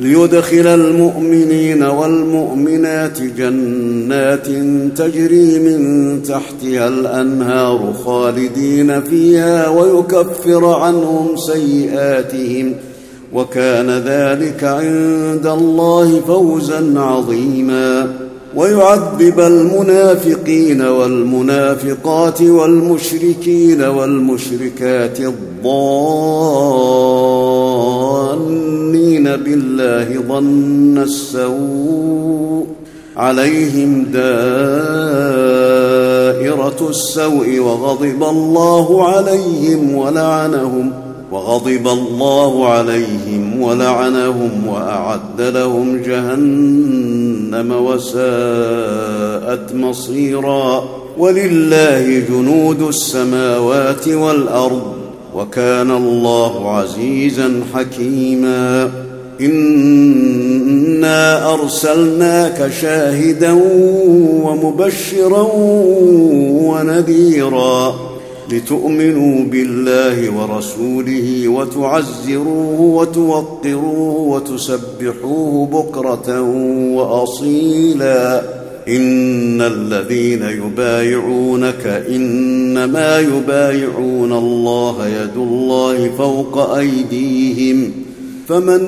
ليدخل المؤمنين والمؤمنات جنات تجري من تحتها الأنهار خالدين فيها ويكفر عنهم سيئاتهم وكان ذلك عند الله فوزا عظيما ويعذب المنافقين والمنافقات والمشركين والمشركات الضالين بالله ظن السوء عليهم دائرة السوء وغضب الله عليهم ولعنهم وغضب الله عليهم ولعنهم وأعد لهم جهنم وساءت مصيرا ولله جنود السماوات والأرض وكان الله عزيزا حكيما إنا أرسلناك شاهدا ومبشرا ونذيرا لتؤمنوا بالله ورسوله وتعزروه وتوقروه وتسبحوه بكرة وأصيلا. إن الذين يبايعونك إنما يبايعون الله يد الله فوق أيديهم فمن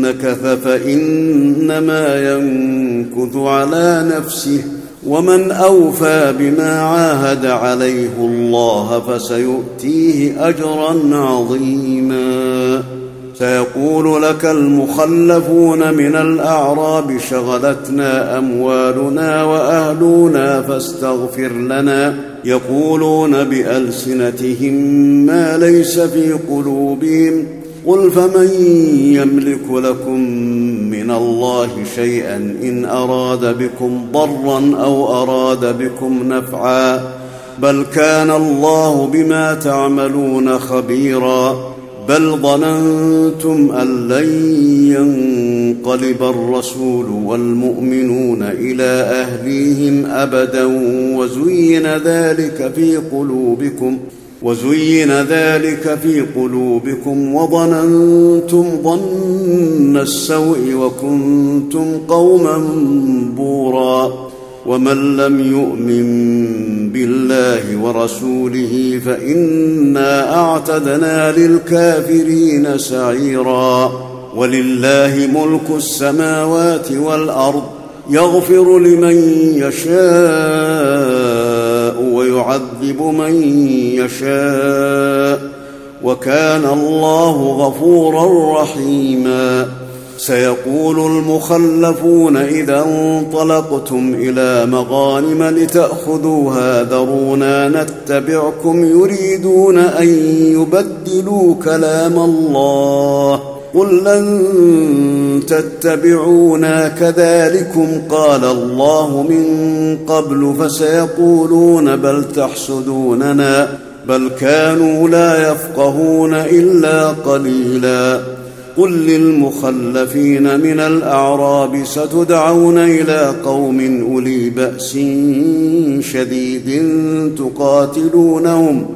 نكث فإنما ينكث على نفسه ومن أوفى بما عاهد عليه الله فسيؤتيه أجرا عظيما. سيقول لك المخلفون من الأعراب شغلتنا أموالنا وأهلنا فاستغفر لنا يقولون بألسنتهم ما ليس في قلوبهم. قل فمن يملك لكم من الله شيئا ان اراد بكم ضرا أو اراد بكم نفعا بل كان الله بما تعملون خبيرا بل ظننتم ان لن ينقلب الرسول والمؤمنون إلى اهليهم ابدا وزين ذلك في قلوبكم وزين ذلك في قلوبكم وظننتم ظن السوء وكنتم قوما بورا ومن لم يؤمن بالله ورسوله فإنا أعتدنا للكافرين سعيرا ولله ملك السماوات والأرض يغفر لمن يشاء ويعذب من يشاء وكان الله غفورا رحيما. سيقول المخلفون إذا انطلقتم إلى مغانم لتاخذوها ذرونا نتبعكم يريدون أن يبدلوا كلام الله. قل لن تتبعونا كذلكم قال الله من قبل فسيقولون بل تحسدوننا بل كانوا لا يفقهون الا قليلا قل للمخلفين من الاعراب ستدعون إلى قوم اولي باس شديد تقاتلونهم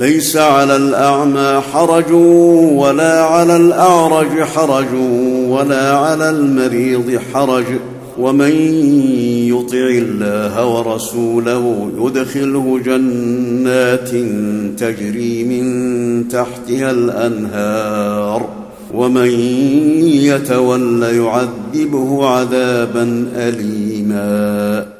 ليس على الأعمى حرج ولا على الأعرج حرج ولا على المريض حرج. ومن يطع الله ورسوله يدخله جنات تجري من تحتها الأنهار. ومن يتول يعذبه عذابا اليما.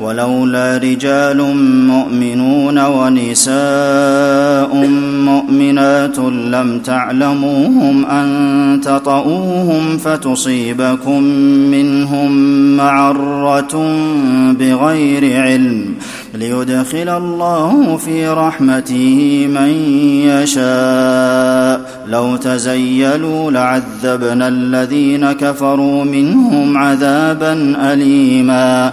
ولولا رجال مؤمنون ونساء مؤمنات لم تعلموهم أن تطئوهم فتصيبكم منهم معرة بغير علم ليدخل الله في رحمته من يشاء لو تزيلوا لعذبنا الذين كفروا منهم عذابا أليما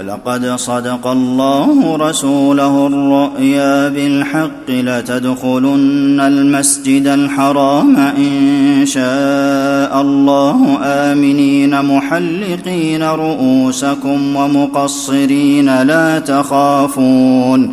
لقد صدق الله رسوله الرؤيا بالحق لتدخلن المسجد الحرام إن شاء الله. آمنين محلقين رؤوسكم ومقصرين لا تخافون.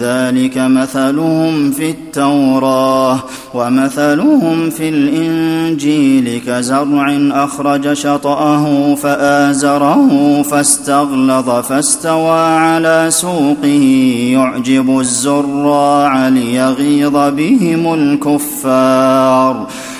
ذلك مثلهم في التوراه ومثلهم في الإنجيل كزرع أخرج شطأه فآزره فاستغلظ فاستوى على سوقه يعجب الزراع ليغيظ بهم الكفار